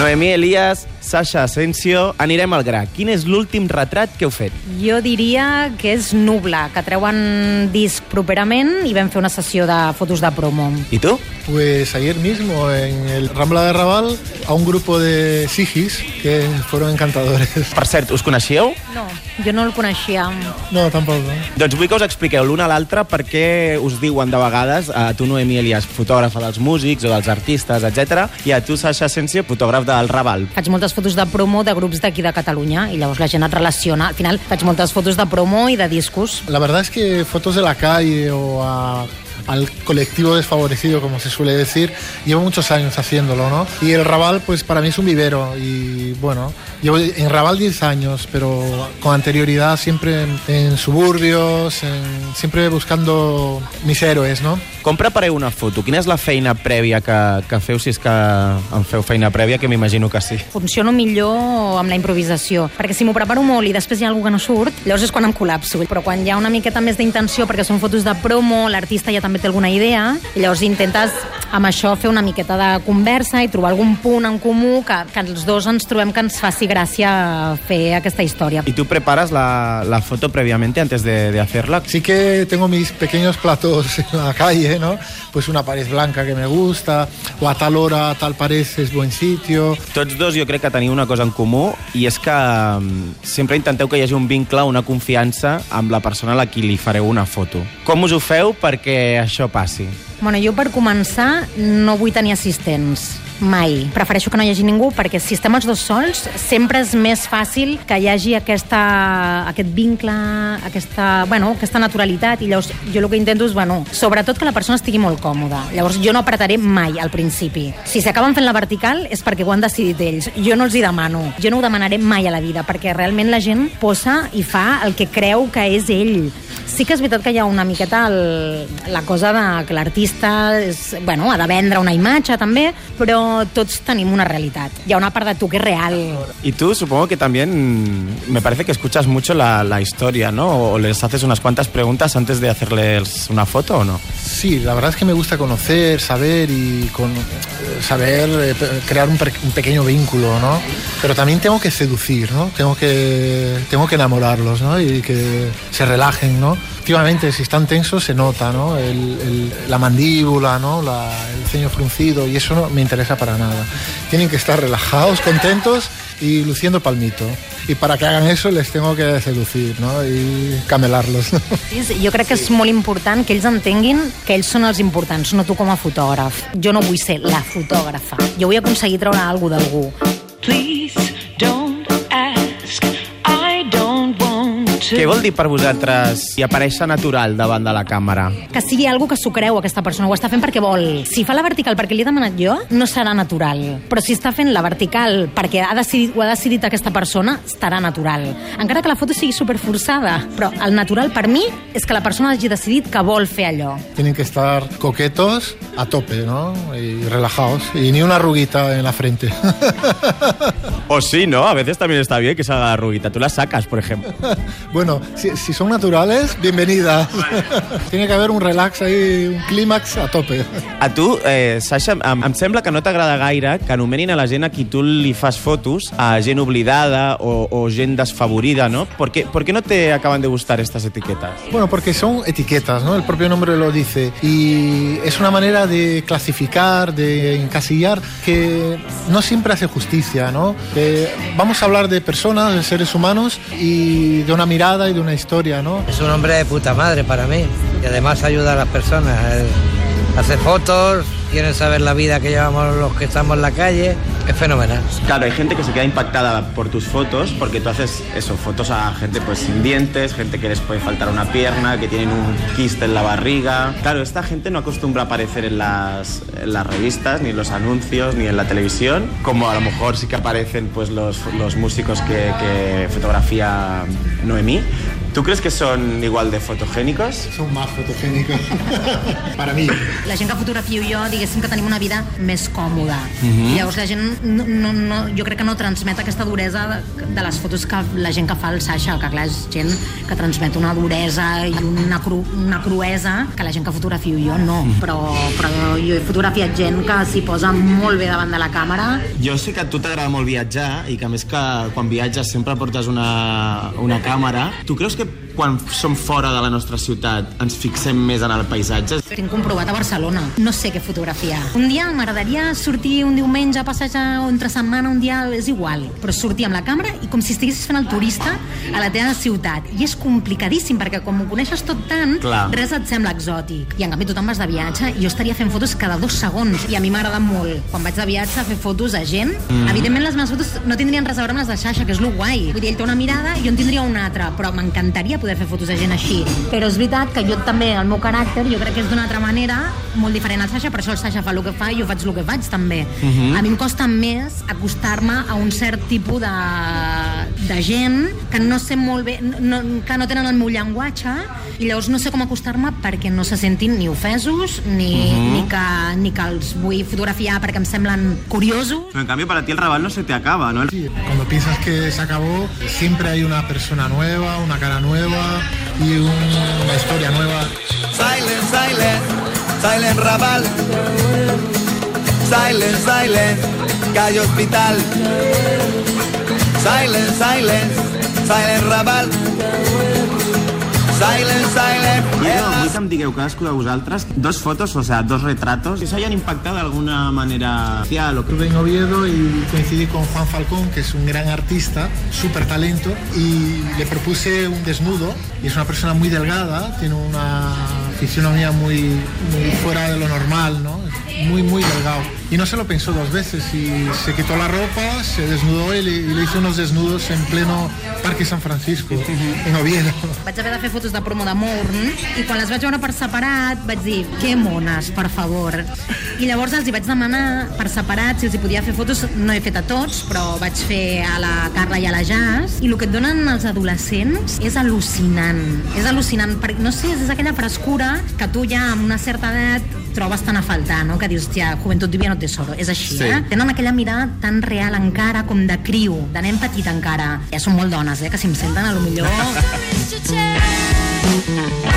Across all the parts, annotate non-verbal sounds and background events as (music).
Noemí Elias, Sasha Asensio, anirem al gra. Quin és l'últim retrat que heu fet? Jo diria que és Nubla, que treuen disc properament i vam fer una sessió de fotos de promo. I tu? Pues ayer mismo en el Rambla de Raval a un grupo de sigis que fueron encantadores. Per cert, us coneixíeu? No, jo no el coneixia. No, tampoco. Doncs vull que us expliqueu l'un a l'altre perquè us diuen de vegades a tu, Noemí Elias, fotògrafa dels músics o dels artistes, etc, i a tu, Sasha Asensio, fotògraf del Raval. Faig moltes fotos de promo de grups d'aquí de Catalunya i llavors la gent et relaciona. Al final faig moltes fotos de promo i de discos. La verdad es que fotos de la calle o a al colectivo desfavorecido, como se suele decir. Llevo muchos años haciéndolo, ¿no? Y el Raval, pues para mí es un vivero. Y bueno, llevo en Raval 10 años, pero con anterioridad siempre en, en suburbios, en, siempre buscando mis héroes, ¿no? Com prepareu una foto? Quina és la feina prèvia que, que feu, si és que en feu feina prèvia, que m'imagino que sí? Funciono millor amb la improvisació, perquè si m'ho preparo molt i després hi ha alguna que no surt, llavors és quan em col·lapso. Però quan hi ha una miqueta més d'intenció, perquè són fotos de promo, l'artista ja també té alguna idea, i llavors intentes amb això fer una miqueta de conversa i trobar algun punt en comú que, que els dos ens trobem que ens faci gràcia fer aquesta història. ¿Y tú preparas la, la foto previamente antes de, de hacerla? Sí que tengo mis pequeños platos (laughs) en la calle, ¿no? Pues una pared blanca que me gusta, o a tal hora, a tal pared es buen sitio. Tots dos jo crec que teniu una cosa en comú i és que mm, sempre intenteu que hi hagi un vincle, una confiança amb la persona a la qui li fareu una foto. Com us ho feu perquè això passi? Bueno, jo per començar no vull tenir assistents mai. Prefereixo que no hi hagi ningú perquè si estem els dos sols sempre és més fàcil que hi hagi aquesta, aquest vincle, aquesta, bueno, aquesta naturalitat i llavors jo el que intento és, bueno, sobretot que la persona estigui molt còmoda. Llavors jo no apretaré mai al principi. Si s'acaben fent la vertical és perquè ho han decidit ells. Jo no els hi demano. Jo no ho demanaré mai a la vida perquè realment la gent posa i fa el que creu que és ell. Sí que és veritat que hi ha una miqueta el, la cosa de que l'artista bueno, ha de vendre una imatge també, però tots tenim una realitat. Hi ha una part de tu que és real. Y tú supongo que también me parece que escuchas mucho la, la historia, ¿no? O les haces unas cuantas preguntas antes de hacerles una foto o no? Sí, la verdad es que me gusta conocer, saber y con, saber eh, crear un, un pequeño vínculo, ¿no? Pero también tengo que seducir, ¿no? Tengo que, tengo que enamorarlos, ¿no? Y que se relajen, ¿no? Efectivamente, si están tensos se nota, ¿no? El- el- la mandíbula, ¿no? La- el ceño fruncido y eso no me interesa para nada. Tienen que estar relajados, contentos y luciendo palmito. Y para que hagan eso les tengo que seducir, ¿no? Y camelarlos, ¿no? És- Jo crec que és molt important que ells entenguin que ells són els importants, no tu com a fotògraf. Jo no vull ser la fotògrafa. Jo vull aconseguir treure alguna d'algú. Please to. Què vol dir per vosaltres i aparèixer natural davant de la càmera? Que sigui algú que s'ho creu, aquesta persona, ho està fent perquè vol. Si fa la vertical perquè li he demanat jo, no serà natural. Però si està fent la vertical perquè ha decidit, ho ha decidit aquesta persona, estarà natural. Encara que la foto sigui superforçada. Però el natural per mi és que la persona hagi decidit que vol fer allò. Tienen que estar coquetos a tope, ¿no? Y relajados. Y ni una arruguita en la frente. O sí, ¿no? A veces también está bien que salga la ruguita. Tú la sacas, por ejemplo. (laughs) bueno, si, si son naturales, bienvenidas. (laughs) Tiene que haver un relax ahí, un clímax a tope. A tu, eh, Sasha, em, em sembla que no t'agrada gaire que anomenin a la gent a qui tu li fas fotos a gent oblidada o, o gent desfavorida, ¿no? ¿Por qué, ¿Por qué no te acaban de gustar estas etiquetas? Bueno, porque son etiquetas, ¿no? El propio nombre lo dice. Y es una manera de clasificar, de encasillar, que no siempre hace justicia, ¿no? Eh, vamos a hablar de personas, de seres humanos y de una mirada y de una historia, ¿no? Es un hombre de puta madre para mí y además ayuda a las personas. Hace fotos, quieren saber la vida que llevamos los que estamos en la calle, es fenomenal. Claro, hay gente que se queda impactada por tus fotos porque tú haces eso, fotos a gente pues sin dientes, gente que les puede faltar una pierna, que tienen un quiste en la barriga. Claro, esta gente no acostumbra a aparecer en las, en las revistas, ni en los anuncios, ni en la televisión, como a lo mejor sí que aparecen pues los, los músicos que, que fotografía Noemí. ¿Tú crees que son igual de fotogénicos? Son más fotogénicos. (laughs) Para mí. La gent que fotografio jo, diguéssim que tenim una vida més còmoda. Mm -hmm. Llavors la gent, no, no, no, jo crec que no transmet aquesta duresa de, de les fotos que la gent que fa el Sasha, que clar, és gent que transmet una duresa i una, cru, una cruesa que la gent que fotografio jo no, però, però jo he fotografiat gent que s'hi posa molt bé davant de la càmera Jo sé que a tu t'agrada molt viatjar i que a més que quan viatges sempre portes una, una càmera. Tu creus que quan som fora de la nostra ciutat ens fixem més en el paisatge? Tinc comprovat a Barcelona. No sé què fotografiar. Un dia m'agradaria sortir un diumenge a passejar o entre setmana, un dia és igual. Però sortir amb la càmera i com si estiguessis fent el turista a la teva ciutat. I és complicadíssim perquè com ho coneixes tot tant, Clar. res et sembla exòtic. I en canvi te'n vas de viatge i jo estaria fent fotos cada dos segons. I a mi m'agrada molt, quan vaig de viatge, a fer fotos a gent. Mm. Evidentment les meves fotos no tindrien res a veure amb les de Xaixa, que és lo guai. Vull dir, ell té una mirada i jo en tindria una altra, però m'encantaria poder fer fotos de gent així. Però és veritat que jo també, el meu caràcter, jo crec que és d'una altra manera, molt diferent al Sasha, per això el Sasha fa el que fa i jo faig el que faig també. Uh -huh. A mi em costa més acostar-me a un cert tipus de, de gent que no sé molt bé, no, que no tenen el meu llenguatge i llavors no sé com acostar-me perquè no se sentin ni ofesos ni, uh -huh. ni, que, ni que els vull fotografiar perquè em semblen curiosos. Pero en cambio para ti el Raval no se te acaba, ¿no? Sí, cuando piensas que se acabó, siempre hay una persona nueva, una cara nueva y un- una historia nueva. Silent, silent, silent Raval. Silent, silent, calle hospital. Silent, silent, silent Raval. Silent, silent. Jo vull que em digueu cadascú de vosaltres dos fotos, o sea, dos retratos que se hayan impactado de alguna manera especial o que... Estuve en Oviedo y coincidí con Juan Falcón, que es un gran artista, súper talento, y le propuse un desnudo. Y es una persona muy delgada, tiene una fisionomía muy, muy fuera de lo normal, ¿no? Muy, muy delgado. Y no se lo pensó dos veces y se quitó la ropa, se desnudó y le, y le hizo unos desnudos en pleno Parque San Francisco, en Oviedo. Vaig haver de fer fotos de promo de Morn i quan les vaig veure per separat vaig dir, que mones, per favor. I llavors els hi vaig demanar per separat si els hi podia fer fotos, no he fet a tots, però vaig fer a la Carla i a la Jazz, i el que et donen els adolescents és al·lucinant. És al·lucinant, perquè, no sé, és aquella frescura que tu ja amb una certa edat trobes tan a faltar, no? Que dius, tia, juventud divina no tesoro. És així, Sí. eh? Tenen aquella mirada tan real encara com de criu, de nen petit encara. Ja són molt dones, eh? Que si em senten, a lo millor... (laughs)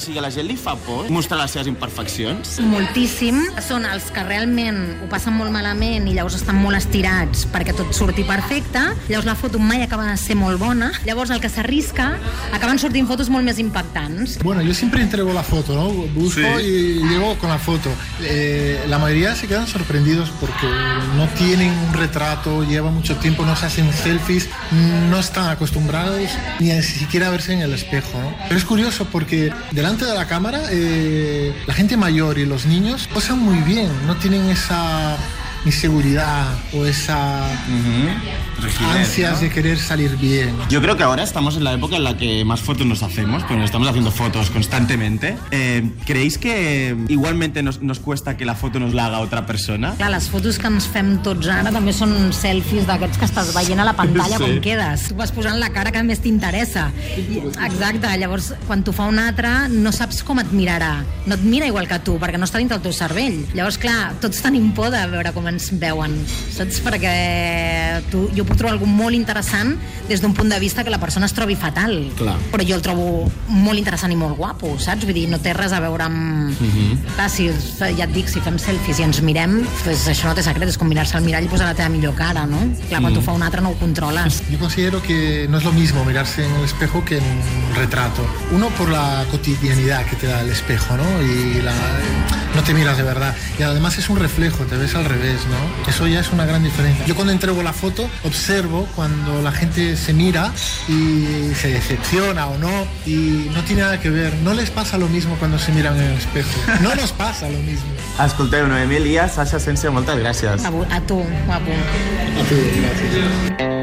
O sigui, a la gent li fa por mostrar les seves imperfeccions? moltíssim. Són els que realment ho passen molt malament i llavors estan molt estirats perquè tot surti perfecte. Llavors la foto mai acaba de ser molt bona. Llavors el que s'arrisca acaben sortint fotos molt més impactants. Bueno, yo siempre entrego la foto, ¿no? Busco Sí. y llego con la foto. Eh, la mayoría se quedan sorprendidos porque no tienen un retrato, lleva mucho tiempo, no se hacen selfies, no están acostumbrados ni a siquiera a verse en el espejo, ¿no? Pero es curioso porque delante de la cámara eh, la gente mayor y los niños posan muy bien, no tienen esa inseguridad o esa ansias de querer salir bien. Yo creo que ahora estamos en la época en la que más fotos nos hacemos, porque nos estamos haciendo fotos constantemente. Eh, ¿Creéis que igualmente nos, nos cuesta que la foto nos la haga otra persona? Clar, les fotos que ens fem tots ara també són selfies d'aquests que estàs veient a la pantalla Sí. com quedes. Tu vas posant la cara que més t'interessa. Exacte, llavors quan t'ho fa un altre no saps com et mirarà. No et mira igual que tu, perquè no està dintre el teu cervell. Llavors, clar, tots tenim por de veure com ens veuen, saps? Perquè tu, jo puc trobar algú molt interessant des d'un punt de vista que la persona es trobi fatal. Clar. Però jo el trobo molt interessant i molt guapo, saps? Vull dir, no té res a veure amb... Clar, si, ja et dic, si fem selfies i ens mirem, pues això no té secret, és com mirar-se al mirall i posar la teva millor cara, no? Clar, quan t'ho fa un altre no ho controles. Yo considero que no es lo mismo mirarse en el espejo que en un retrato. Uno por la cotidianidad que te da el espejo, ¿no? Y la, no te miras de verdad. Y además es un reflejo, te ves al revés, ¿no? Eso ya es una gran diferencia. Yo cuando entrego la foto observo cuando la gente se mira y se decepciona o no y no tiene nada que ver. No les pasa lo mismo cuando se miran en el espejo. No nos pasa lo mismo. (laughs) Escolteu, Noemí Elias, Sasha Sense, moltes gràcies. A, a tu, guapo. A tu, gracias.